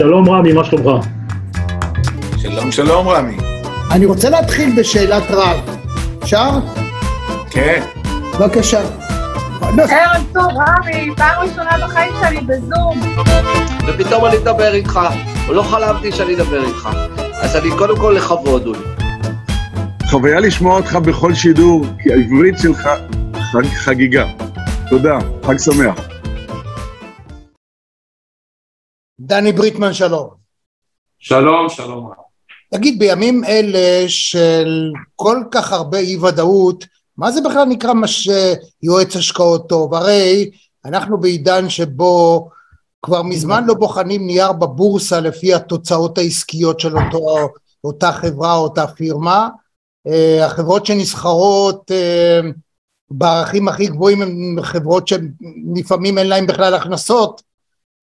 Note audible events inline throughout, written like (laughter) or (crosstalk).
שלום רמי, מה שלומך? שלום שלום רמי. אני רוצה להתחיל בשאלת רב. אפשר? כן. בבקשה. ערב טוב, רמי, פעם ראשונה בחיים שלי בזום. ופתאום אני אדבר איתך, לא חלמתי שאני אדבר איתך. אז אני קודם כל לכבוד, אולי. חוויה לשמוע אותך בכל שידור, כי העברית שלך חג, חגיגה. תודה, חג שמח. דני בריטמן, שלום. שלום, שלום רב. תגיד, בימים אלה של כל כך הרבה אי ודאות, מה זה בכלל נקרא מש... יועץ השקעות טוב? הרי אנחנו בעידן שבו כבר מזמן לא בוחנים נייר בבורסה לפי התוצאות העסקיות של אותו, אותה חברה או אותה פירמה. Uh, החברות שנסחרות uh, בערכים הכי גבוהים הן חברות שלפעמים אין להן בכלל הכנסות,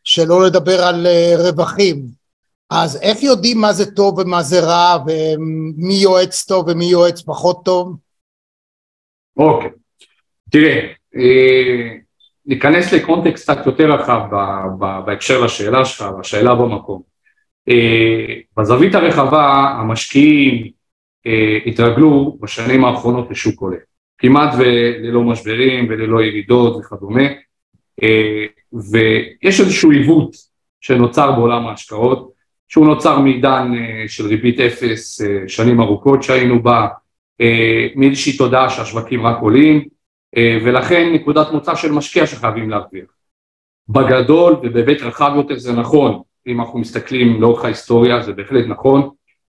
שלא לדבר על uh, רווחים. אז איך יודעים מה זה טוב ומה זה רע, ומי יועץ טוב ומי יועץ פחות טוב? אוקיי, תראה, אה, ניכנס לקונטקסט קצת יותר רחב בהקשר לשאלה שלך, והשאלה במקום. אה, בזווית הרחבה המשקיעים אה, התרגלו בשנים האחרונות לשוק עולה, כמעט וללא משברים וללא ירידות וכדומה, ויש איזשהו עיוות שנוצר בעולם ההשקעות, שהוא נוצר מעידן של ריבית אפס, שנים ארוכות שהיינו בה, אה, מאיזושהי תודעה שהשווקים רק עולים אה, ולכן נקודת מוצא של משקיע שחייבים להרוויח. בגדול ובהיבט רחב יותר זה נכון, אם אנחנו מסתכלים לאורך ההיסטוריה זה בהחלט נכון,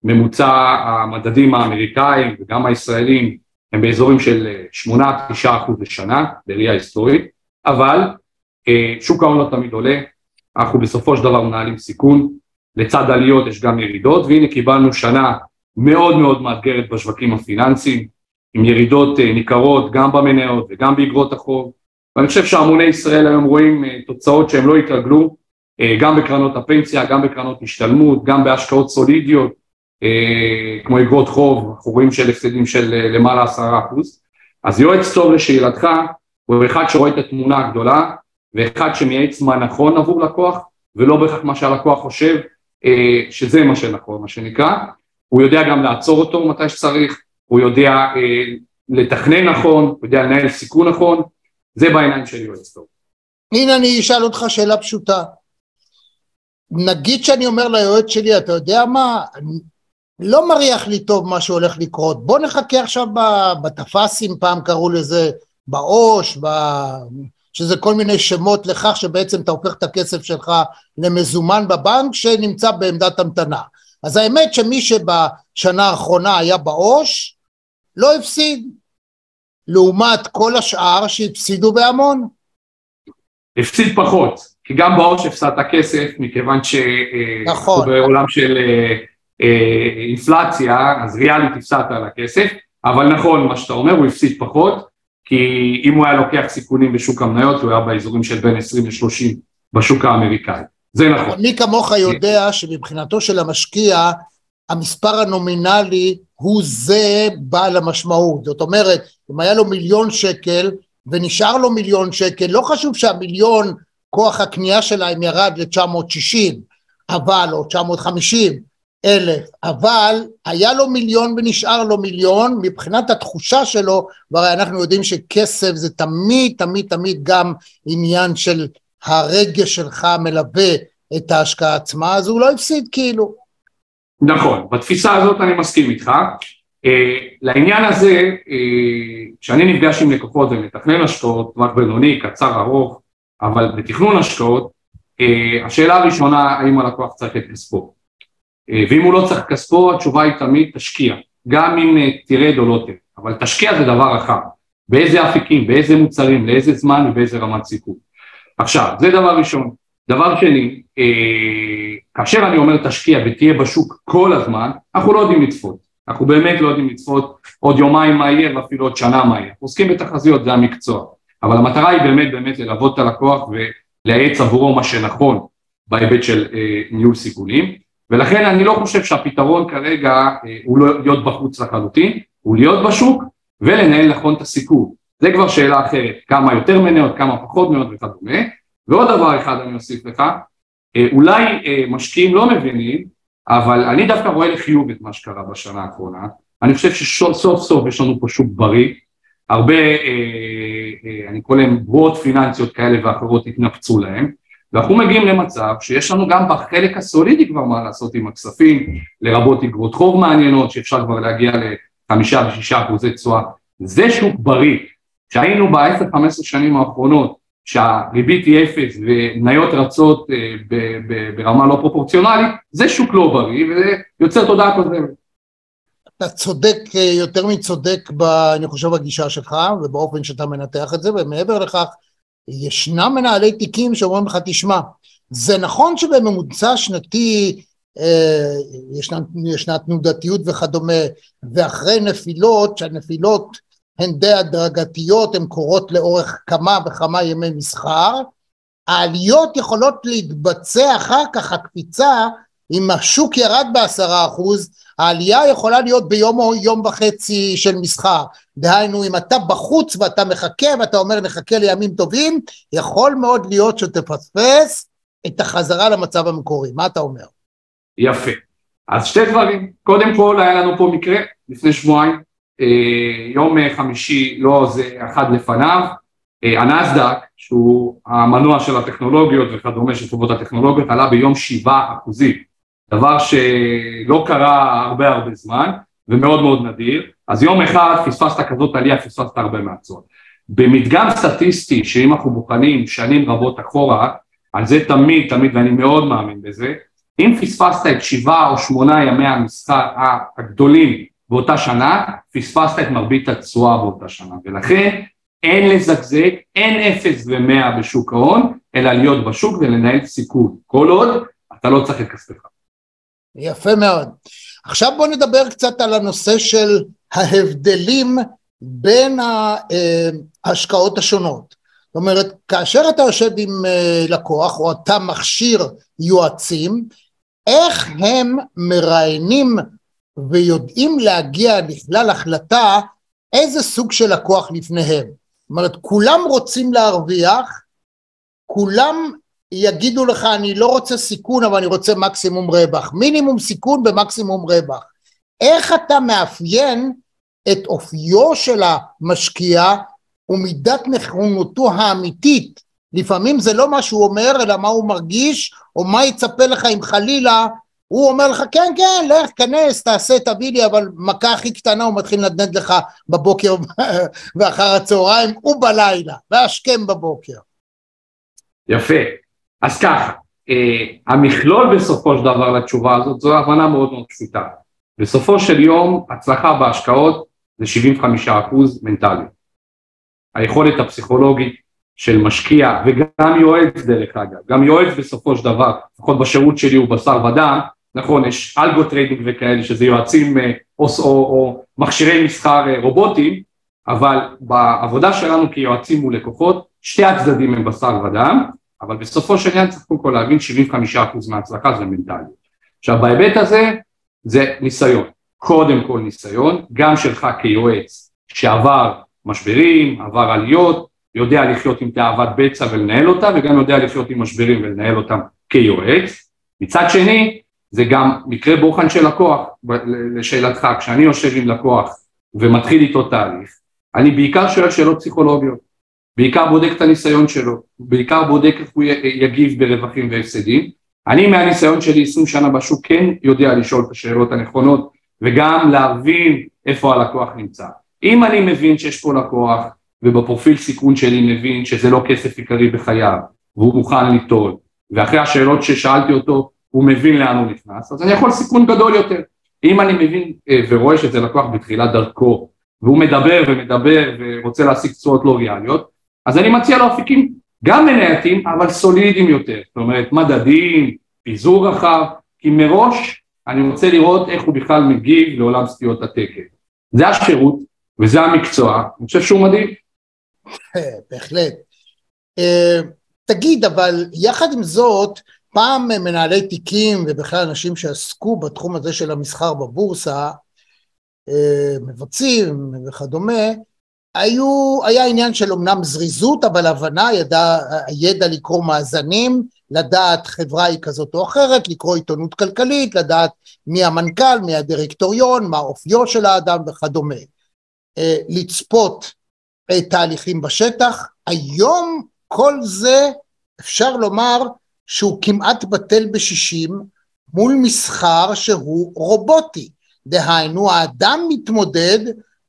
ממוצע המדדים האמריקאים וגם הישראלים הם באזורים של 8-9 אחוז לשנה בראייה היסטורית, אבל אה, שוק ההון לא תמיד עולה, אנחנו בסופו של דבר מנהלים סיכון, לצד עליות יש גם ירידות והנה קיבלנו שנה מאוד מאוד מאתגרת בשווקים הפיננסיים, עם ירידות אה, ניכרות גם במניות וגם באגרות החוב, ואני חושב שהמוני ישראל היום רואים אה, תוצאות שהם לא התרגלו, אה, גם בקרנות הפנסיה, גם בקרנות השתלמות, גם בהשקעות סולידיות, כמו אגרות חוב, אנחנו רואים של הפסדים של למעלה עשרה אחוז, אז יועץ טוב לשאלתך הוא אחד שרואה את התמונה הגדולה ואחד שמייעץ מה נכון עבור לקוח ולא בהכרח מה שהלקוח חושב שזה מה שנכון מה שנקרא הוא יודע גם לעצור אותו מתי שצריך, הוא יודע אה, לתכנן נכון, הוא יודע לנהל סיכון נכון, זה בעיניים של יועץ טוב. הנה אני אשאל אותך שאלה פשוטה. נגיד שאני אומר ליועץ שלי, אתה יודע מה, לא מריח לי טוב מה שהולך לקרות, בוא נחכה עכשיו בתפסים, פעם קראו לזה בעו"ש, ב... שזה כל מיני שמות לכך שבעצם אתה הופך את הכסף שלך למזומן בבנק שנמצא בעמדת המתנה. אז האמת שמי שבשנה האחרונה היה בעו"ש לא הפסיד, לעומת כל השאר שהפסידו בהמון. הפסיד פחות, כי גם בעו"ש הפסדת כסף מכיוון שאנחנו נכון. בעולם של אה, אה, אינפלציה אז ריאלית הפסדת על הכסף, אבל נכון מה שאתה אומר הוא הפסיד פחות כי אם הוא היה לוקח סיכונים בשוק המניות הוא היה באזורים של בין 20 ל-30 בשוק האמריקאי. זה נכון. מי כמוך יודע שמבחינתו של המשקיע, המספר הנומינלי הוא זה בעל המשמעות. זאת אומרת, אם היה לו מיליון שקל ונשאר לו מיליון שקל, לא חשוב שהמיליון, כוח הקנייה שלהם ירד ל-960, אבל, או 950 אלף, אבל היה לו מיליון ונשאר לו מיליון, מבחינת התחושה שלו, והרי אנחנו יודעים שכסף זה תמיד תמיד תמיד גם עניין של הרגש שלך מלווה את ההשקעה עצמה, אז הוא לא הפסיד כאילו. נכון, בתפיסה הזאת אני מסכים איתך. Uh, לעניין הזה, uh, כשאני נפגש עם לקוחות ומתכנן השקעות, טווח בינוני, קצר, ארוך, אבל בתכנון השקעות, uh, השאלה הראשונה, האם הלקוח צריך את כספו? Uh, ואם הוא לא צריך כספו, התשובה היא תמיד תשקיע, גם אם תרד או לא תרד, אבל תשקיע זה דבר רחב, באיזה אפיקים, באיזה מוצרים, לאיזה זמן ובאיזה רמת סיכון. עכשיו, זה דבר ראשון. דבר שני, אה, כאשר אני אומר תשקיע ותהיה בשוק כל הזמן, אנחנו לא יודעים לצפות. אנחנו באמת לא יודעים לצפות עוד יומיים מה יהיה ואפילו עוד שנה מה יהיה. עוסקים בתחזיות, זה המקצוע. אבל המטרה היא באמת באמת ללוות את הלקוח ולייעץ עבורו מה שנכון בהיבט של אה, ניהול סיכונים. ולכן אני לא חושב שהפתרון כרגע אה, הוא לא להיות בחוץ לחלוטין, הוא להיות בשוק ולנהל נכון את הסיכון. זה כבר שאלה אחרת, כמה יותר מניות, כמה פחות מניות וכדומה, ועוד דבר אחד אני אוסיף לך, אה, אולי אה, משקיעים לא מבינים, אבל אני דווקא רואה לחיוב את מה שקרה בשנה האחרונה. אני חושב שסוף סוף יש לנו פה שוק בריא, הרבה, אה, אה, אני קורא להם בועות פיננסיות כאלה ואחרות התנפצו להם, ואנחנו מגיעים למצב שיש לנו גם בחלק הסולידי כבר מה לעשות עם הכספים, לרבות אגרות חוב מעניינות, שאפשר כבר להגיע לחמישה ושישה אחוזי תשואה. זה שוק בריא. שהיינו בעשר, חמש עשרה שנים האחרונות, שהריבית היא אפס ומניות רצות אה, ברמה לא פרופורציונלית, זה שוק לא בריא וזה יוצר תודעה כוזבת. אתה צודק, אה, יותר מצודק, ב, אני חושב, בגישה שלך ובאופן שאתה מנתח את זה, ומעבר לכך, ישנם מנהלי תיקים שאומרים לך, תשמע, זה נכון שבממוצע שנתי אה, ישנה, ישנה תנודתיות וכדומה, ואחרי נפילות, שהנפילות הן די הדרגתיות, הן קורות לאורך כמה וכמה ימי מסחר, העליות יכולות להתבצע אחר כך, הקפיצה, אם השוק ירד בעשרה אחוז, העלייה יכולה להיות ביום או יום וחצי של מסחר. דהיינו, אם אתה בחוץ ואתה מחכה ואתה אומר נחכה לימים טובים, יכול מאוד להיות שתפספס את החזרה למצב המקורי. מה אתה אומר? יפה. אז שתי דברים. קודם כל, היה לנו פה מקרה לפני שבועיים, אה, יום חמישי, לא זה אחד לפניו, אה, הנסדק, שהוא המנוע של הטכנולוגיות וכדומה של חברות הטכנולוגיות, עלה ביום שבעה אחוזים. דבר שלא קרה הרבה הרבה זמן ומאוד מאוד נדיר, אז יום אחד פספסת כזאת עלייה, פספסת הרבה מהצעות. במדגם סטטיסטי, שאם אנחנו בוחנים שנים רבות אחורה, על זה תמיד תמיד, ואני מאוד מאמין בזה, אם פספסת את שבעה או שמונה ימי המסחר הגדולים באותה שנה, פספסת את מרבית התשואה באותה שנה, ולכן אין לזגזג, אין אפס ומאה בשוק ההון, אלא להיות בשוק ולנהל סיכון, כל עוד אתה לא צריך את כספך. יפה מאוד. עכשיו בוא נדבר קצת על הנושא של ההבדלים בין אה, ההשקעות השונות. זאת אומרת, כאשר אתה יושב עם אה, לקוח או אתה מכשיר יועצים, איך הם מראיינים ויודעים להגיע לכלל החלטה איזה סוג של לקוח לפניהם. זאת אומרת, כולם רוצים להרוויח, כולם יגידו לך אני לא רוצה סיכון אבל אני רוצה מקסימום רווח, מינימום סיכון במקסימום רווח. איך אתה מאפיין את אופיו של המשקיע ומידת נכונותו האמיתית, לפעמים זה לא מה שהוא אומר אלא מה הוא מרגיש או מה יצפה לך אם חלילה הוא אומר לך כן כן לך כנס תעשה תביא לי אבל מכה הכי קטנה הוא מתחיל לנדנד לך בבוקר (laughs) ואחר הצהריים ובלילה והשכם בבוקר. יפה אז ככה, אה, המכלול בסופו של דבר לתשובה הזאת זו הבנה מאוד מאוד פשוטה. בסופו של יום הצלחה בהשקעות זה 75% מנטלי. היכולת הפסיכולוגית של משקיע וגם יועץ דרך אגב, גם יועץ בסופו של דבר, לפחות בשירות שלי הוא בשר ודם, נכון יש algo trading וכאלה שזה יועצים אה, או, או, או מכשירי מסחר אה, רובוטיים, אבל בעבודה שלנו כיועצים מול לקוחות שתי הצדדים הם בשר ודם אבל בסופו של עניין צריך קודם כל להבין 75% מההצלחה זה מנטליות. עכשיו בהיבט הזה זה ניסיון, קודם כל ניסיון, גם שלך כיועץ שעבר משברים, עבר עליות, יודע לחיות עם תאוות בצע ולנהל אותה וגם יודע לחיות עם משברים ולנהל אותם כיועץ. מצד שני זה גם מקרה בוחן של לקוח, לשאלתך, כשאני יושב עם לקוח ומתחיל איתו תהליך, אני בעיקר שואל שאלות פסיכולוגיות. בעיקר בודק את הניסיון שלו, בעיקר בודק איך הוא יגיב ברווחים והפסדים. אני מהניסיון שלי 20 שנה בשוק כן יודע לשאול את השאלות הנכונות וגם להבין איפה הלקוח נמצא. אם אני מבין שיש פה לקוח ובפרופיל סיכון שלי מבין שזה לא כסף עיקרי בחייו והוא מוכן ליטול ואחרי השאלות ששאלתי אותו הוא מבין לאן הוא נכנס אז אני יכול סיכון גדול יותר. אם אני מבין אה, ורואה שזה לקוח בתחילת דרכו והוא מדבר ומדבר ורוצה להשיג תשואות לא ריאליות אז אני מציע לו אפיקים גם מנייתים אבל סולידיים יותר, זאת אומרת מדדים, פיזור רחב, כי מראש אני רוצה לראות איך הוא בכלל מגיב לעולם סטיות התקן. זה השירות וזה המקצוע, אני חושב שהוא מדהים. בהחלט. אה, תגיד, אבל יחד עם זאת, פעם מנהלי תיקים ובכלל אנשים שעסקו בתחום הזה של המסחר בבורסה, אה, מבצעים וכדומה, היה עניין של אמנם זריזות, אבל הבנה, ידע, הידע לקרוא מאזנים, לדעת חברה היא כזאת או אחרת, לקרוא עיתונות כלכלית, לדעת מי המנכ"ל, מי הדירקטוריון, מה אופיו של האדם וכדומה. אה, לצפות תהליכים בשטח. היום כל זה אפשר לומר שהוא כמעט בטל בשישים מול מסחר שהוא רובוטי. דהיינו האדם מתמודד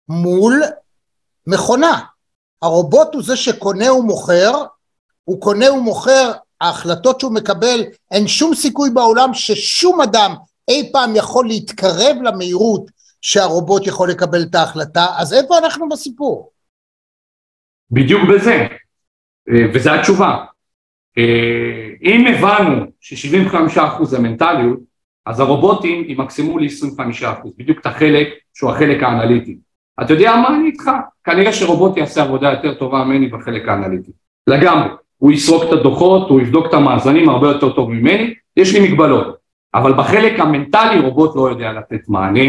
מול מכונה. הרובוט הוא זה שקונה ומוכר, הוא קונה ומוכר, ההחלטות שהוא מקבל, אין שום סיכוי בעולם ששום אדם אי פעם יכול להתקרב למהירות שהרובוט יכול לקבל את ההחלטה, אז איפה אנחנו בסיפור? בדיוק בזה, אה, וזו התשובה. אה, אם הבנו ש-75% זה מנטליות, אז הרובוטים ימקסמו ל-25%, בדיוק את החלק שהוא החלק האנליטי. אתה יודע מה אני איתך? כנראה שרובוט יעשה עבודה יותר טובה ממני בחלק האנליטי. לגמרי. הוא יסרוק את הדוחות, הוא יבדוק את המאזנים הרבה יותר טוב ממני, יש לי מגבלות. אבל בחלק המנטלי רובוט לא יודע לתת מענה,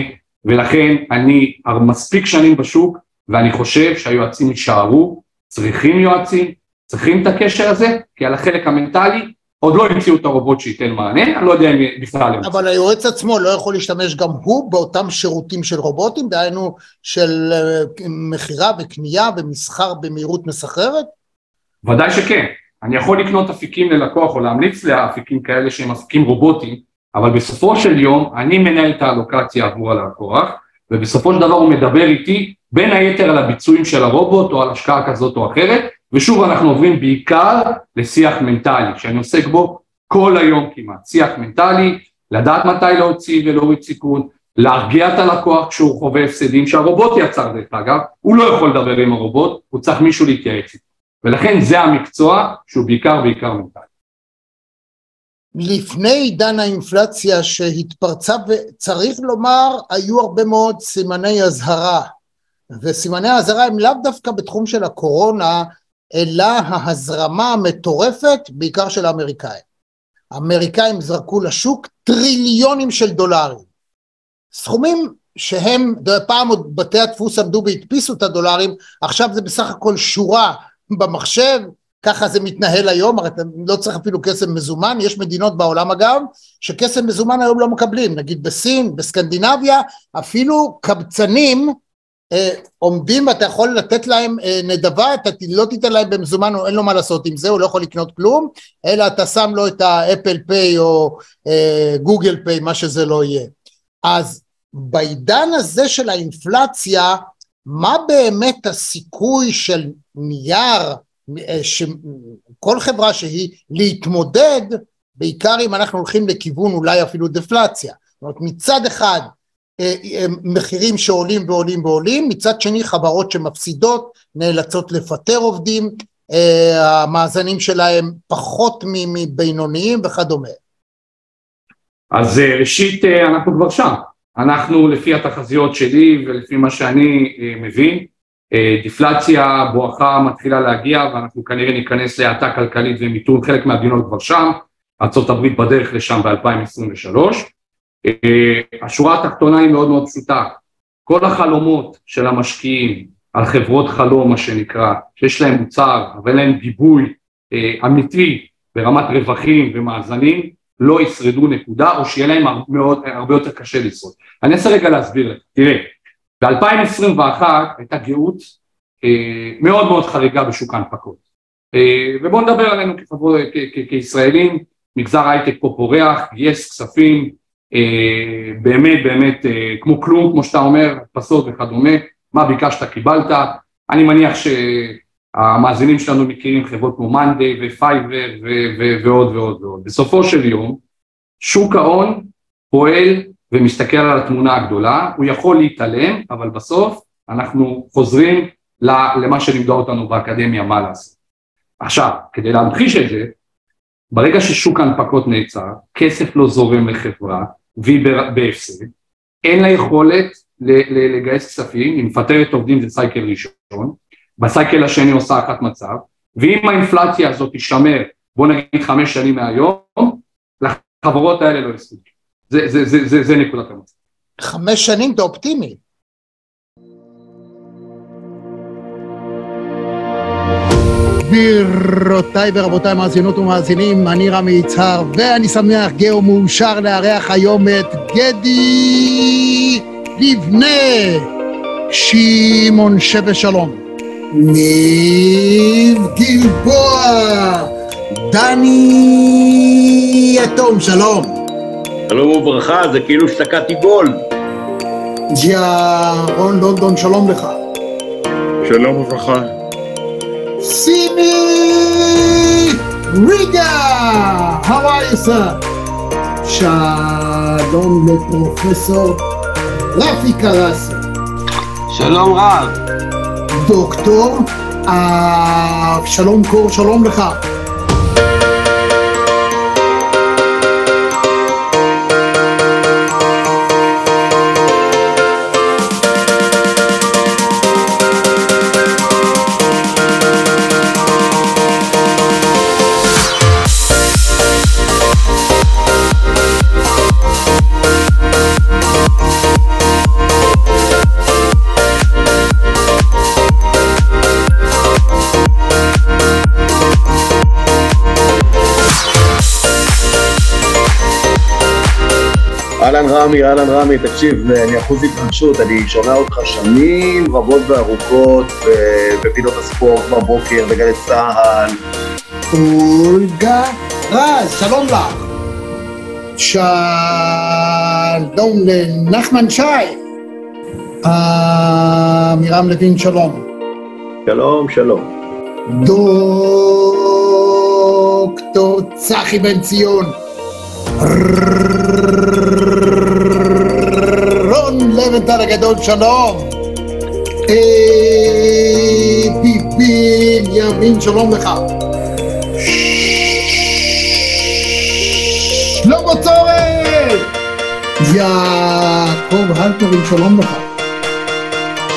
ולכן אני מספיק שנים בשוק, ואני חושב שהיועצים יישארו, צריכים יועצים, צריכים את הקשר הזה, כי על החלק המנטלי עוד לא המציאו את הרובוט שייתן מענה, אני לא יודע אם בכלל... אבל היועץ עצמו לא יכול להשתמש גם הוא באותם שירותים של רובוטים, דהיינו של אה, מכירה וקנייה ומסחר במהירות מסחררת? ודאי שכן. אני יכול לקנות אפיקים ללקוח או להמליץ לאפיקים כאלה שהם אפיקים רובוטיים, אבל בסופו של יום אני מנהל את האלוקציה עבור הלקוח, ובסופו של דבר הוא מדבר איתי בין היתר על הביצועים של הרובוט או על השקעה כזאת או אחרת, ושוב אנחנו עוברים בעיקר לשיח מנטלי, שאני עוסק בו כל היום כמעט, שיח מנטלי, לדעת מתי להוציא ולהוריד סיכון, להרגיע את הלקוח כשהוא חווה הפסדים שהרובוט יצר דרך אגב, הוא לא יכול לדבר עם הרובוט, הוא צריך מישהו להתייעץ איתו, ולכן זה המקצוע שהוא בעיקר בעיקר מנטלי. לפני עידן האינפלציה שהתפרצה, וצריך לומר, היו הרבה מאוד סימני אזהרה, וסימני האזהרה הם לאו דווקא בתחום של הקורונה, אלא ההזרמה המטורפת, בעיקר של האמריקאים. האמריקאים זרקו לשוק טריליונים של דולרים. סכומים שהם, פעם עוד בתי הדפוס עמדו והדפיסו את הדולרים, עכשיו זה בסך הכל שורה במחשב, ככה זה מתנהל היום, הרי אתה לא צריך אפילו כסף מזומן, יש מדינות בעולם אגב, שכסף מזומן היום לא מקבלים, נגיד בסין, בסקנדינביה, אפילו קבצנים עומדים ואתה יכול לתת להם אה, נדבה, אתה לא תיתן להם במזומן, אין לו מה לעשות עם זה, הוא לא יכול לקנות כלום, אלא אתה שם לו את האפל פיי או אה, גוגל פיי, מה שזה לא יהיה. אז בעידן הזה של האינפלציה, מה באמת הסיכוי של נייר, כל חברה שהיא, להתמודד, בעיקר אם אנחנו הולכים לכיוון אולי אפילו דפלציה. זאת אומרת מצד אחד אה, אה, מחירים שעולים ועולים ועולים, מצד שני חברות שמפסידות נאלצות לפטר עובדים, אה, המאזנים שלהם פחות מבינוניים וכדומה. אז ראשית אנחנו כבר שם, אנחנו לפי התחזיות שלי ולפי מה שאני מבין, דיפלציה בואכה מתחילה להגיע ואנחנו כנראה ניכנס להאטה כלכלית ומיתון, חלק מהמדינות כבר שם, ארה"ב בדרך לשם ב-2023. אה, השורה התחתונה היא מאוד מאוד פשוטה, כל החלומות של המשקיעים על חברות חלום מה שנקרא, שיש להם מוצר אבל אין להם גיבוי אה, אמיתי ברמת רווחים ומאזנים, לא ישרדו נקודה או שיהיה להם מאוד, הרבה יותר קשה לשרוד. אני אנסה רגע להסביר לך, תראה, ב-2021 הייתה גאות אה, מאוד מאוד חריגה בשוק ההנפקות, אה, ובואו נדבר עלינו כחבור, כישראלים, מגזר הייטק פה פורח, גייס כספים, אה, באמת באמת אה, כמו כלום, כמו שאתה אומר, הדפסות וכדומה, מה ביקשת קיבלת, אני מניח שהמאזינים שלנו מכירים חברות כמו Monday ו Fiverr ועוד ועוד ועוד. בסופו של יום, שוק ההון פועל ומסתכל על התמונה הגדולה, הוא יכול להתעלם, אבל בסוף אנחנו חוזרים למה שלימדה אותנו באקדמיה, מה לעשות. עכשיו, כדי להמחיש את זה, ברגע ששוק ההנפקות נעצר, כסף לא זורם לחברה והיא בהפסד, אין לה יכולת לגייס כספים, היא מפטרת עובדים זה סייקל ראשון, בסייקל השני עושה אחת מצב, ואם האינפלציה הזאת תישמר, בוא נגיד חמש שנים מהיום, לחברות האלה לא יספיק. זה, זה, זה, זה, זה נקודת המצב. חמש שנים זה אופטימי. גבירותיי ורבותיי מאזינות ומאזינים, אני רמי יצהר, ואני שמח, גאו מאושר לארח היום את גדי לבנה, שמעון שווה שלום, ניב גלבוע, דני יתום, שלום, שלום וברכה, זה כאילו שתקעתי גול. ג'יארון לונדון, שלום לך. שלום וברכה. סימי ריגה, how are you sir? שלום לפרופסור רפי קרסי, שלום רב. דוקטור אבשלום קור, שלום לך. רמי, אהלן רמי, תקשיב, אני אחוז התרגשות, אני שומע אותך שנים רבות וארוכות בפינות הספורט בבוקר, בגלי צה"ל. אולגה רז, שלום לך. שלום לנחמן שי. עמירם לוין, שלום. שלום, שלום. דוקטור צחי בן ציון. רון לבנטל הגדול, שלום. אבי בנימין, שלום לך. שלמה צורן! יעקב הלפרין, שלום לך.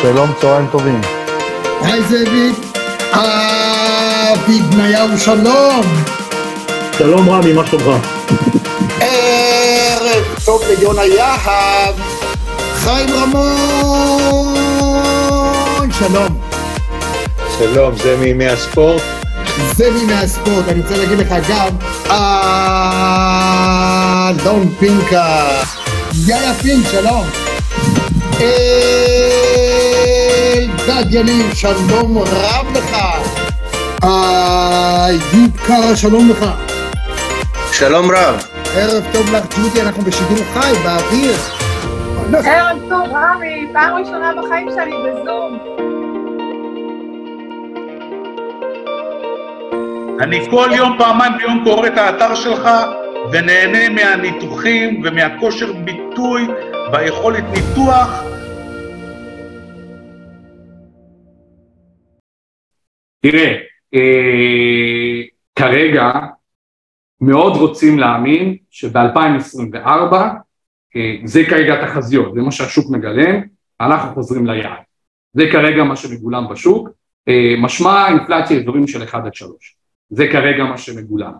שלום, צהריים טובים. היי זאביק. אבי בניהו, שלום. שלום רמי, מה שלומך? טוב ליונה יהב, חיים רמון, שלום. שלום, זה מימי הספורט. זה מימי הספורט, אני רוצה להגיד לך גם, אלון פינקה, יאיה פינק, שלום. אלדד יניב, שלום רב לך. איוב קרא, שלום לך. שלום רב. ערב טוב לך, ג'ודי, אנחנו בשידור חי, באוויר. ערב טוב, רמי, פעם ראשונה בחיים שלי בזום. אני כל יום, פעמיים ביום קורא את האתר שלך ונהנה מהניתוחים ומהכושר ביטוי והיכולת ניתוח. תראה, אה, כרגע מאוד רוצים להאמין שב-2024, אה, זה כרגע התחזיות, זה מה שהשוק מגלם, אנחנו חוזרים ליעד. זה כרגע מה שמגולם בשוק, אה, משמע אינפלציה אזורים של 1 עד 3, זה כרגע מה שמגולם.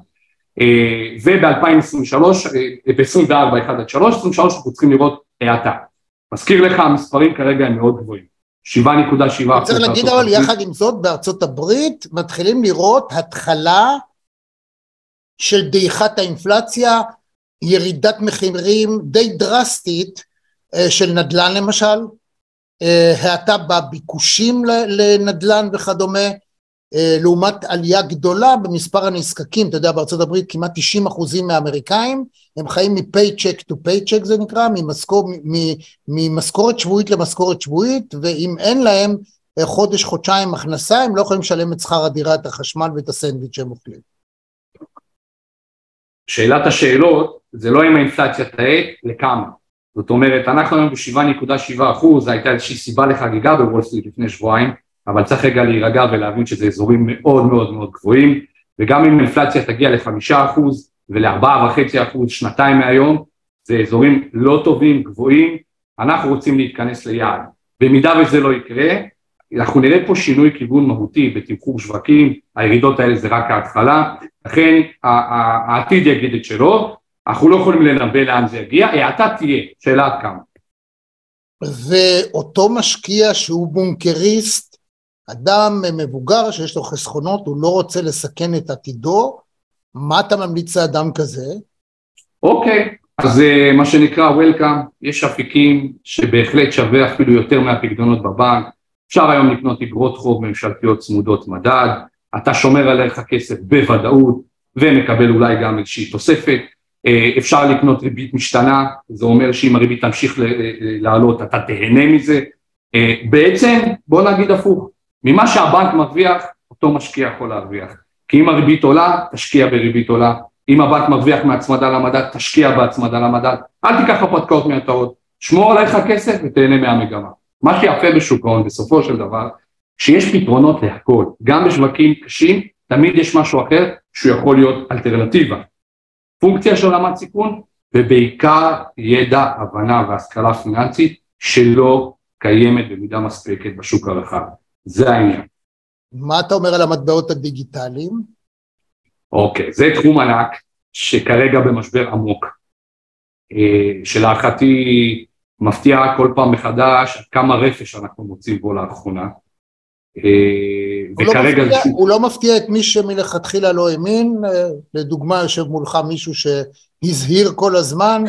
אה, וב-2023, אה, ב-24 1 עד 3, 23 אנחנו צריכים לראות האטה. מזכיר לך, המספרים כרגע הם מאוד גבוהים, 7.7 צריך להגיד אבל יחד עם זאת בארצות הברית מתחילים לראות התחלה של דעיכת האינפלציה, ירידת מחירים די דרסטית אה, של נדל"ן למשל, אה, האטה בביקושים לנדל"ן וכדומה, אה, לעומת עלייה גדולה במספר הנזקקים, אתה יודע בארצות הברית כמעט 90 אחוזים מהאמריקאים הם חיים מ paycheck to paycheck זה נקרא, ממשכור, ממשכורת שבועית למשכורת שבועית ואם אין להם חודש חודשיים הכנסה הם לא יכולים לשלם את שכר הדירה, את החשמל ואת הסנדוויץ' שהם אוכלים. שאלת השאלות זה לא אם האינפלציה תאט, לכמה. זאת אומרת, אנחנו היום ב-7.7 אחוז, זו הייתה איזושהי סיבה לחגיגה בוול סטריט לפני שבועיים, אבל צריך רגע להירגע ולהבין שזה אזורים מאוד מאוד מאוד גבוהים, וגם אם האינפלציה תגיע לחמישה אחוז ולארבעה וחצי אחוז שנתיים מהיום, זה אזורים לא טובים, גבוהים, אנחנו רוצים להתכנס ליעד. במידה וזה לא יקרה, אנחנו נראה פה שינוי כיוון מהותי בתמחור שווקים, הירידות האלה זה רק ההתחלה, לכן העתיד יגיד את שלו, אנחנו לא יכולים לנבא לאן זה יגיע, האטה תהיה, שאלה עד כמה. ואותו משקיע שהוא בונקריסט אדם מבוגר שיש לו חסכונות, הוא לא רוצה לסכן את עתידו, מה אתה ממליץ לאדם כזה? אוקיי, אז אה, מה שנקרא Welcome, יש אפיקים שבהחלט שווה אפילו יותר מהפקדונות בבנק, אפשר היום לקנות אגרות חוב ממשלתיות צמודות מדד, אתה שומר עליך כסף בוודאות ומקבל אולי גם איזושהי תוספת, אה, אפשר לקנות ריבית משתנה, זה אומר שאם הריבית תמשיך לעלות אתה תהנה מזה, אה, בעצם בוא נגיד הפוך, ממה שהבנק מרוויח אותו משקיע יכול להרוויח, כי אם הריבית עולה תשקיע בריבית עולה, אם הבנק מרוויח מהצמדה למדד תשקיע בהצמדה למדד, אל תיקח הרפתקאות מהטעות, שמור עליך כסף ותהנה מהמגמה. מה שיפה בשוק ההון בסופו של דבר, שיש פתרונות להכל, גם בשווקים קשים תמיד יש משהו אחר שהוא יכול להיות אלטרנטיבה. פונקציה של רמת סיכון ובעיקר ידע, הבנה והשכלה פיננסית שלא קיימת במידה מספקת בשוק הרחב. זה העניין. מה אתה אומר על המטבעות הדיגיטליים? אוקיי, זה תחום ענק שכרגע במשבר עמוק. אה, שלהערכתי מפתיע כל פעם מחדש כמה רפש אנחנו מוצאים בו לאחרונה. אה, הוא, לא מפתיע, ש... הוא לא מפתיע את מי שמלכתחילה לא האמין, אה, לדוגמה יושב מולך מישהו שהזהיר כל הזמן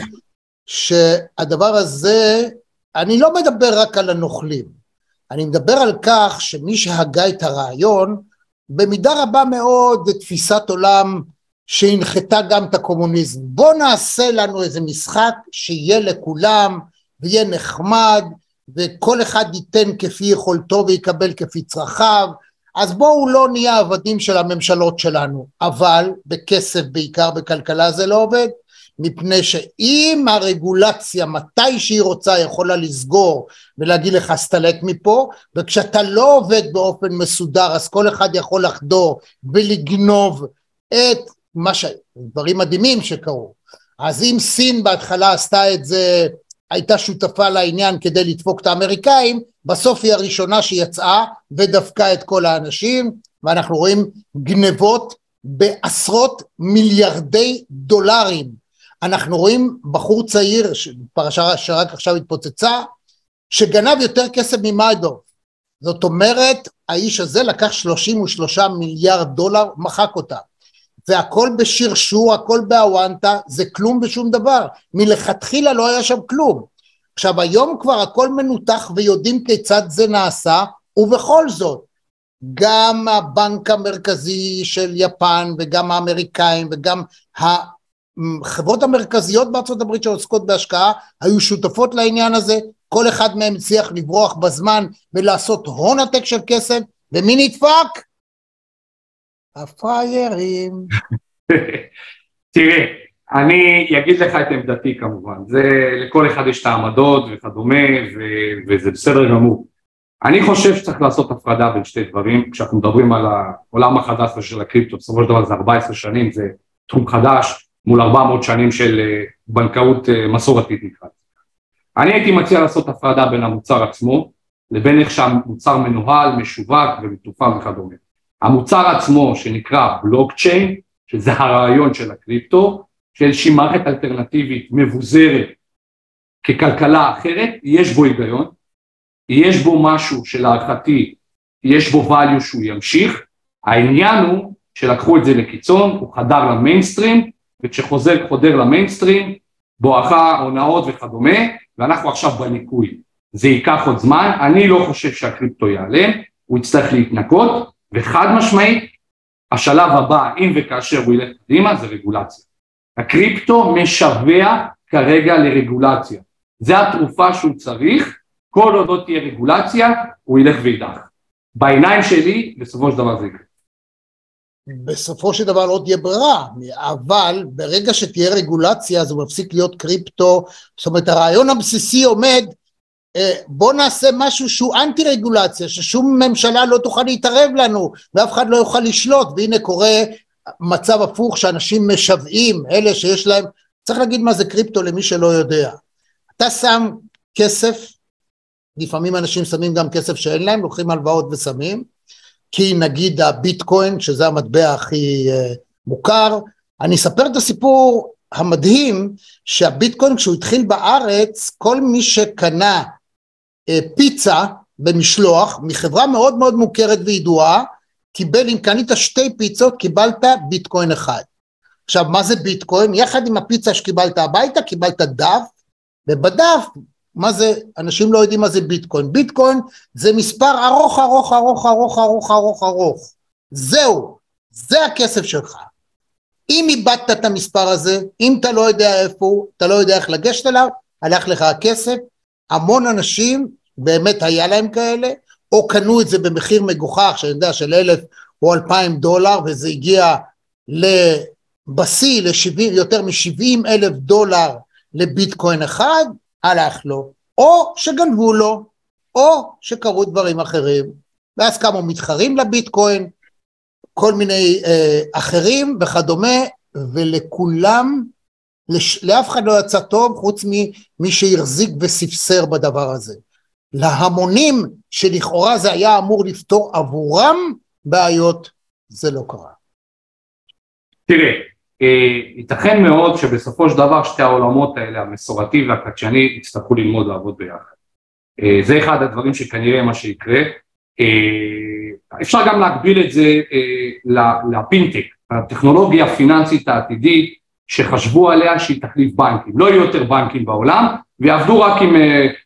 שהדבר הזה, אני לא מדבר רק על הנוכלים, אני מדבר על כך שמי שהגה את הרעיון במידה רבה מאוד תפיסת עולם שהנחתה גם את הקומוניזם. בוא נעשה לנו איזה משחק שיהיה לכולם ויהיה נחמד וכל אחד ייתן כפי יכולתו ויקבל כפי צרכיו, אז בואו לא נהיה עבדים של הממשלות שלנו, אבל בכסף בעיקר בכלכלה זה לא עובד, מפני שאם הרגולציה מתי שהיא רוצה יכולה לסגור ולהגיד לך סתלק מפה וכשאתה לא עובד באופן מסודר אז כל אחד יכול לחדור ולגנוב את מה ש... דברים מדהימים שקרו. אז אם סין בהתחלה עשתה את זה הייתה שותפה לעניין כדי לדפוק את האמריקאים, בסוף היא הראשונה שיצאה ודפקה את כל האנשים, ואנחנו רואים גנבות בעשרות מיליארדי דולרים. אנחנו רואים בחור צעיר, פרשה שרק עכשיו התפוצצה, שגנב יותר כסף ממיידורף. זאת אומרת, האיש הזה לקח 33 מיליארד דולר, מחק והכל בשרשור, הכל באוונטה, זה כלום ושום דבר. מלכתחילה לא היה שם כלום. עכשיו היום כבר הכל מנותח ויודעים כיצד זה נעשה, ובכל זאת, גם הבנק המרכזי של יפן וגם האמריקאים וגם החברות המרכזיות בארצות הברית שעוסקות בהשקעה היו שותפות לעניין הזה, כל אחד מהם הצליח לברוח בזמן ולעשות הון עתק של כסף, ומי נדפק? הפריירים. (laughs) תראה, אני אגיד לך את עמדתי כמובן, זה לכל אחד יש את העמדות וכדומה ו- וזה בסדר גמור. אני חושב שצריך לעשות הפרדה בין שתי דברים, כשאנחנו מדברים על העולם החדש של הקריפטו, בסופו של דבר זה 14 שנים, זה תחום חדש מול 400 שנים של אה, בנקאות אה, מסורתית נקרא. אני הייתי מציע לעשות הפרדה בין המוצר עצמו לבין איך שהמוצר מנוהל, משווק ומתופעל וכדומה. המוצר עצמו שנקרא בלוקצ'יין, שזה הרעיון של הקריפטו, שאיזושהי מערכת אלטרנטיבית מבוזרת ככלכלה אחרת, יש בו היגיון, יש בו משהו שלהערכתי יש בו value שהוא ימשיך, העניין הוא שלקחו את זה לקיצון, הוא חדר למיינסטרים, וכשחוזר חודר למיינסטרים, בואכה הונאות וכדומה, ואנחנו עכשיו בניקוי. זה ייקח עוד זמן, אני לא חושב שהקריפטו ייעלם, הוא יצטרך להתנקות, וחד משמעית, השלב הבא, אם וכאשר הוא ילך קדימה, זה רגולציה. הקריפטו משווע כרגע לרגולציה. זה התרופה שהוא צריך, כל עוד לא תהיה רגולציה, הוא ילך וידח. בעיניים שלי, בסופו של דבר זה יקרה. בסופו של דבר לא תהיה ברירה, אבל ברגע שתהיה רגולציה אז הוא מפסיק להיות קריפטו, זאת אומרת הרעיון הבסיסי עומד בוא נעשה משהו שהוא אנטי רגולציה, ששום ממשלה לא תוכל להתערב לנו ואף אחד לא יוכל לשלוט, והנה קורה מצב הפוך שאנשים משוועים, אלה שיש להם, צריך להגיד מה זה קריפטו למי שלא יודע. אתה שם כסף, לפעמים אנשים שמים גם כסף שאין להם, לוקחים הלוואות ושמים, כי נגיד הביטקוין, שזה המטבע הכי uh, מוכר, אני אספר את הסיפור המדהים שהביטקוין כשהוא התחיל בארץ, כל מי שקנה פיצה במשלוח מחברה מאוד מאוד מוכרת וידועה, קיבל, אם קנית שתי פיצות, קיבלת ביטקוין אחד. עכשיו, מה זה ביטקוין? יחד עם הפיצה שקיבלת הביתה, קיבלת דף, ובדף, מה זה, אנשים לא יודעים מה זה ביטקוין. ביטקוין זה מספר ארוך, ארוך, ארוך, ארוך, ארוך, ארוך, ארוך. זהו, זה הכסף שלך. אם איבדת את המספר הזה, אם אתה לא יודע איפה הוא, אתה לא יודע איך לגשת אליו, הלך לך הכסף. המון אנשים, באמת היה להם כאלה, או קנו את זה במחיר מגוחך, שאני יודע, של אלף או אלפיים דולר, וזה הגיע בשיא ליותר מ-70 אלף דולר לביטקוין אחד, הלך לו. או שגנבו לו, או שקרו דברים אחרים, ואז קמו מתחרים לביטקוין, כל מיני אה, אחרים וכדומה, ולכולם, לש, לאף אחד לא יצא טוב חוץ ממי שהחזיק וספסר בדבר הזה. להמונים שלכאורה זה היה אמור לפתור עבורם בעיות, זה לא קרה. תראה, אה, ייתכן מאוד שבסופו של דבר שתי העולמות האלה, המסורתי והחדשני, יצטרכו ללמוד לעבוד ביחד. אה, זה אחד הדברים שכנראה מה שיקרה. אה, אפשר גם להגביל את זה לפינטק, הטכנולוגיה הפיננסית העתידית שחשבו עליה שהיא תחליף בנקים. לא יהיו יותר בנקים בעולם ויעבדו רק עם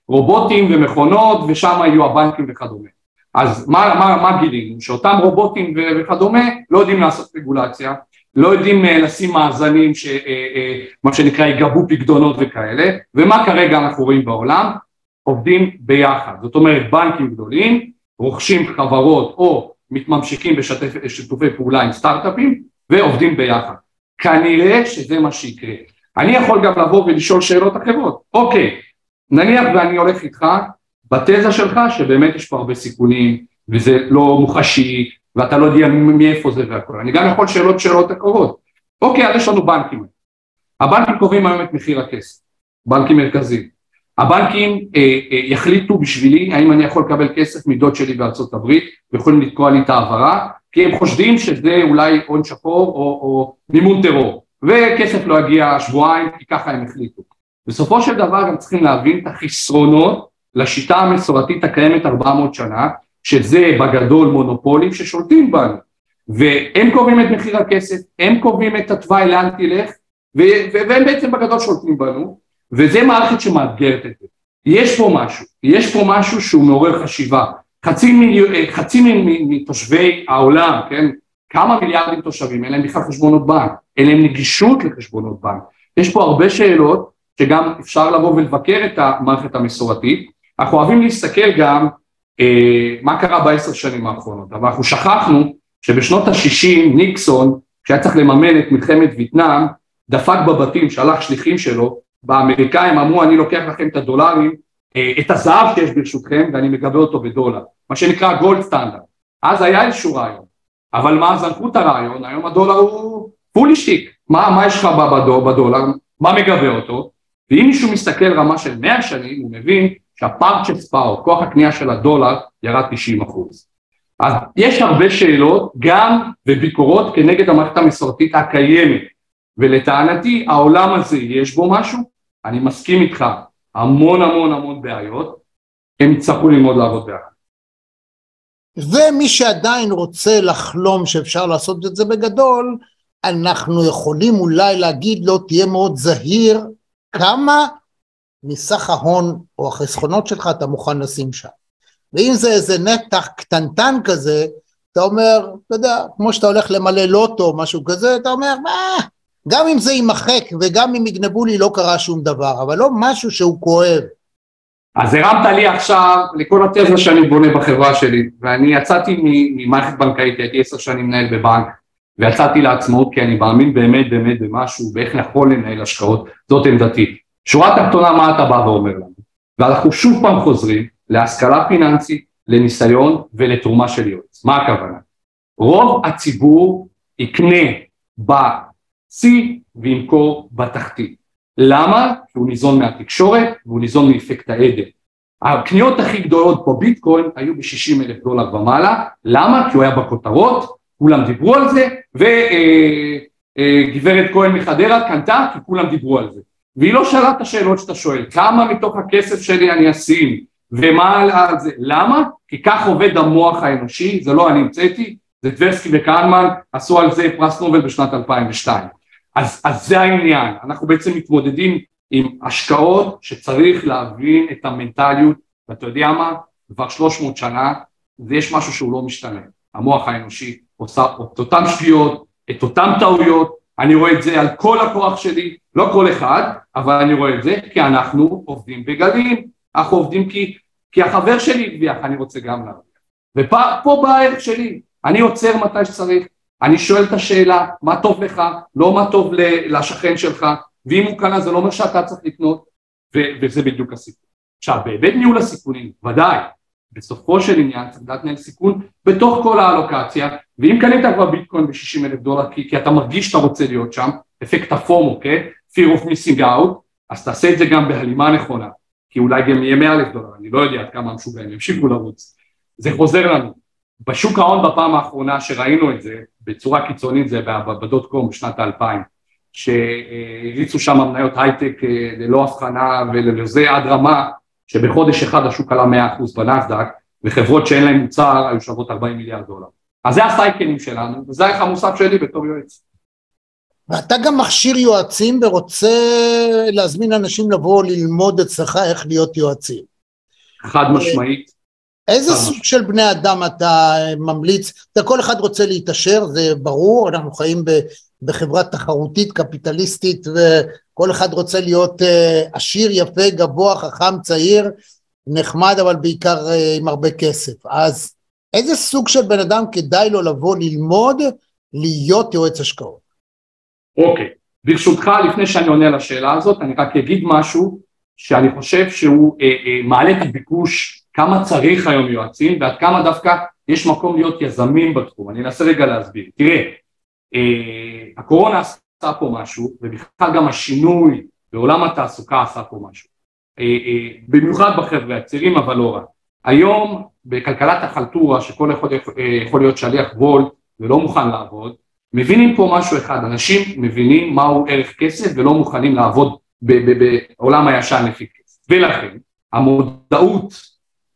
רובוטים ומכונות ושם יהיו הבנקים וכדומה. אז מה, מה, מה גילינו? שאותם רובוטים וכדומה לא יודעים לעשות רגולציה, לא יודעים אה, לשים מאזנים, ש, אה, אה, שנקרא יגבו פקדונות וכאלה, ומה כרגע אנחנו רואים בעולם? עובדים ביחד, זאת אומרת בנקים גדולים, רוכשים חברות או מתממשיכים בשיתופי פעולה עם סטארט-אפים ועובדים ביחד. כנראה שזה מה שיקרה. אני יכול גם לבוא ולשאול שאלות אחרות, אוקיי, נניח ואני הולך איתך בתזה שלך שבאמת יש פה הרבה סיכונים וזה לא מוחשי ואתה לא יודע מאיפה זה והכל. אני גם יכול שאלות שאלות הקרובות. אוקיי, אז יש לנו בנקים. הבנקים קובעים היום את מחיר הכסף, בנקים מרכזיים. הבנקים אה, אה, יחליטו בשבילי האם אני יכול לקבל כסף מדוד שלי בארצות הברית ויכולים לתקוע לי את ההעברה, כי הם חושדים שזה אולי הון שחור או, או מימון טרור, וכסף לא יגיע שבועיים כי ככה הם החליטו. בסופו של דבר גם צריכים להבין את החסרונות לשיטה המסורתית הקיימת 400 שנה, שזה בגדול מונופולים ששולטים בנו, והם קובעים את מחיר הכסף, הם קובעים את התוואי לאן תלך, והם בעצם בגדול שולטים בנו, וזה מערכת שמאתגרת את זה. יש פה משהו, יש פה משהו שהוא מעורר חשיבה. חצי, מיליו, אה, חצי מתושבי העולם, כן, כמה מיליארדים תושבים, אין להם בכלל חשבונות בנק, אין להם נגישות לחשבונות בנק. יש פה הרבה שאלות שגם אפשר לבוא ולבקר את המערכת המסורתית. אנחנו אוהבים להסתכל גם אה, מה קרה בעשר שנים האחרונות, אבל אנחנו שכחנו שבשנות ה-60 ניקסון, כשהיה צריך לממן את מלחמת וייטנאם, דפק בבתים, שלח שליחים שלו, באמריקאים אמרו אני לוקח לכם את הדולרים, את הזהב שיש ברשותכם ואני מגבה אותו בדולר, מה שנקרא גולד סטנדרט. אז היה איזשהו רעיון, אבל מה זנחו את הרעיון, היום הדולר הוא פולי שטיק, מה, מה יש לך בדולר, מה מגבה אותו, ואם מישהו מסתכל רמה של 100 שנים הוא מבין שהפארצ'ס פאור, כוח הקנייה של הדולר, ירד 90 אחוז. אז יש הרבה שאלות, גם וביקורות כנגד המערכת המסורתית הקיימת, ולטענתי העולם הזה יש בו משהו, אני מסכים איתך, המון המון המון בעיות, הם יצטרכו ללמוד לעבוד ביחד. ומי שעדיין רוצה לחלום שאפשר לעשות את זה בגדול, אנחנו יכולים אולי להגיד לו תהיה מאוד זהיר כמה מסך ההון או החסכונות שלך אתה מוכן לשים שם. ואם זה איזה נתח קטנטן כזה, אתה אומר, אתה יודע, כמו שאתה הולך למלא לוטו או משהו כזה, אתה אומר, מה, גם אם זה יימחק וגם אם יגנבו לי לא קרה שום דבר, אבל לא משהו שהוא כואב. אז הרמת לי עכשיו לכל התזה שאני בונה בחברה שלי, ואני יצאתי ממערכת בנקאית, הייתי עשר שנים מנהל בבנק, ויצאתי לעצמאות כי אני מאמין באמת באמת במשהו, באיך יכול לנהל השקעות, זאת עמדתי. שורה תחתונה מה אתה בא ואומר לנו, ואנחנו שוב פעם חוזרים להשכלה פיננסית, לניסיון ולתרומה של יועץ. מה הכוונה? רוב הציבור יקנה בשיא וימכור בתחתית. למה? כי הוא ניזון מהתקשורת והוא ניזון מאפקט העדר. הקניות הכי גדולות פה ביטקוין היו ב-60 אלף דולר ומעלה, למה? כי הוא היה בכותרות, כולם דיברו על זה, וגברת כהן מחדרה קנתה כי כולם דיברו על זה. והיא לא שאלה את השאלות שאתה שואל, כמה מתוך הכסף שלי אני אשים ומה על זה? למה? כי כך עובד המוח האנושי, זה לא אני המצאתי, זה טברסקי וקהנמן עשו על זה פרס נובל בשנת 2002. אז, אז זה העניין, אנחנו בעצם מתמודדים עם השקעות שצריך להבין את המנטליות, ואתה יודע מה? כבר 300 שנה, ויש משהו שהוא לא משתנה. המוח האנושי עושה את אותן שגיאות, את אותן טעויות, אני רואה את זה על כל הכוח שלי, לא כל אחד, אבל אני רואה את זה כי אנחנו עובדים בגלים, אנחנו עובדים כי, כי החבר שלי הרוויח, אני רוצה גם להרוויח. ופה בא הערך שלי, אני עוצר מתי שצריך, אני שואל את השאלה, מה טוב לך, לא מה טוב לשכן שלך, ואם הוא קנה זה לא אומר שאתה צריך לקנות, ו- וזה בדיוק הסיפור. עכשיו, בהיבט ניהול הסיכונים, ודאי, בסופו של עניין צריך לדעת לנהל סיכון בתוך כל האלוקציה, ואם קנית כבר ביטקוין ב-60 אלף דולר כי, כי אתה מרגיש שאתה רוצה להיות שם, אפקט הפומו, כן? fear of missing out, אז תעשה את זה גם בהלימה נכונה, כי אולי גם יהיה 100 אלף דולר, אני לא יודע עד כמה המשוגעים ימשיכו לרוץ. זה חוזר לנו. בשוק ההון בפעם האחרונה שראינו את זה, בצורה קיצונית זה בדוט קום בשנת האלפיים, שהריצו שם מניות הייטק אה, ללא הבחנה ולזה עד רמה שבחודש אחד השוק עלה 100% בנסדק וחברות שאין להן מוצר היו שוות 40 מיליארד דולר. אז זה הסייקלים שלנו וזה הערך המוסף שלי בתור יועץ. ואתה גם מכשיר יועצים ורוצה להזמין אנשים לבוא ללמוד אצלך איך להיות יועצים. חד משמעית. איזה סוג של בני אדם אתה ממליץ? אתה כל אחד רוצה להתעשר, זה ברור, אנחנו חיים בחברה תחרותית, קפיטליסטית, וכל אחד רוצה להיות אה, עשיר, יפה, גבוה, חכם, צעיר, נחמד, אבל בעיקר אה, עם הרבה כסף. אז איזה סוג של בן אדם כדאי לו לבוא ללמוד להיות יועץ השקעות? אוקיי, ברשותך, לפני שאני עונה לשאלה הזאת, אני רק אגיד משהו שאני חושב שהוא אה, אה, מעלה את הביקוש, כמה צריך היום יועצים, ועד כמה דווקא יש מקום להיות יזמים בתחום. אני אנסה רגע להסביר. תראה, אה, הקורונה עשתה פה משהו, ובכלל גם השינוי בעולם התעסוקה עשה פה משהו. אה, אה, במיוחד בחבר'ה הצעירים, אבל לא רק. היום בכלכלת החלטורה, שכל אחד יכול להיות שליח וולט ולא מוכן לעבוד, מבינים פה משהו אחד, אנשים מבינים מהו ערך כסף ולא מוכנים לעבוד בעולם הישן לפי כסף. ולכן המודעות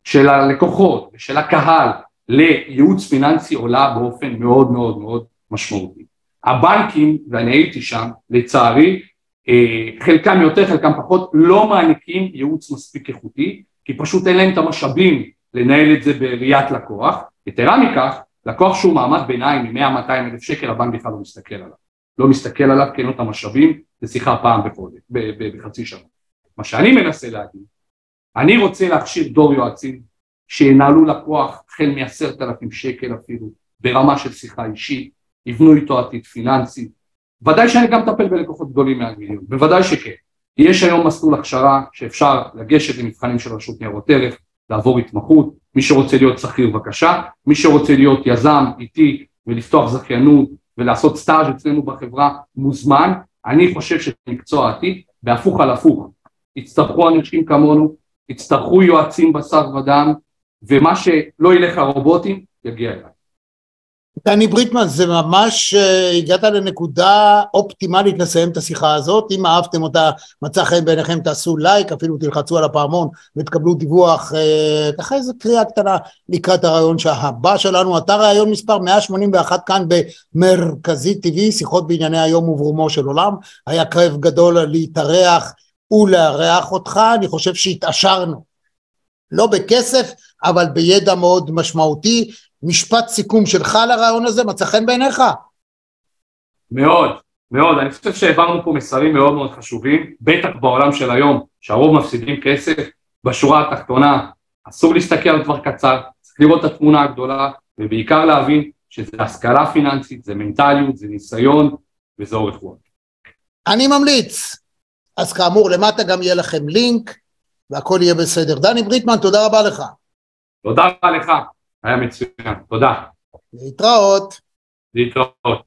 של הלקוחות ושל הקהל לייעוץ פיננסי עולה באופן מאוד מאוד מאוד משמעותי. הבנקים, ואני הייתי שם, לצערי, אה, חלקם יותר, חלקם פחות, לא מעניקים ייעוץ מספיק איכותי, כי פשוט אין להם את המשאבים לנהל את זה בראיית לקוח. יתרה מכך, לקוח שהוא מעמד ביניים מ-100-200 אלף שקל, הבנק בכלל לא מסתכל עליו. לא מסתכל עליו כי אין לו את המשאבים, זה שיחה פעם בחודש, בחצי שנה. מה שאני מנסה להגיד, אני רוצה להכשיר דור יועצים שינהלו לקוח החל מעשרת אלפים שקל אפילו, ברמה של שיחה אישית, יבנו איתו עתיד פיננסי. ודאי שאני גם מטפל בלקוחות גדולים מעל מיליון, בוודאי שכן. יש היום מסלול הכשרה שאפשר לגשת למבחנים של רשות ניירות ערך, לעבור התמחות, מי שרוצה להיות שכיר בבקשה, מי שרוצה להיות יזם איתי ולפתוח זכיינות ולעשות סטאז' אצלנו בחברה מוזמן, אני חושב שזה מקצוע עתיד, בהפוך על הפוך, יצטרכו אנשים כמונו, יצטרכו יועצים בשר ודם, ומה שלא ילך הרובוטים יגיע אליי. דני בריטמן, זה ממש uh, הגעת לנקודה אופטימלית לסיים את השיחה הזאת, אם אהבתם אותה, מצא חן בעיניכם, תעשו לייק, אפילו תלחצו על הפעמון ותקבלו דיווח, uh, ככה איזה קריאה קטנה לקראת הרעיון הבא שלנו, אתה רעיון מספר 181 כאן במרכזי TV, שיחות בענייני היום וברומו של עולם, היה קרב גדול להתארח ולארח אותך, אני חושב שהתעשרנו, לא בכסף, אבל בידע מאוד משמעותי, משפט סיכום שלך לרעיון הזה, מצא חן בעיניך? מאוד, מאוד. אני חושב שהעברנו פה מסרים מאוד מאוד חשובים, בטח בעולם של היום, שהרוב מפסידים כסף. בשורה התחתונה, אסור להסתכל על דבר קצר, צריך לראות את התמונה הגדולה, ובעיקר להבין שזה השכלה פיננסית, זה מנטליות, זה ניסיון, וזה אורך רוח. אני ממליץ. אז כאמור, למטה גם יהיה לכם לינק, והכל יהיה בסדר. דני בריטמן, תודה רבה לך. תודה רבה לך. היה מצוין, תודה. להתראות. להתראות.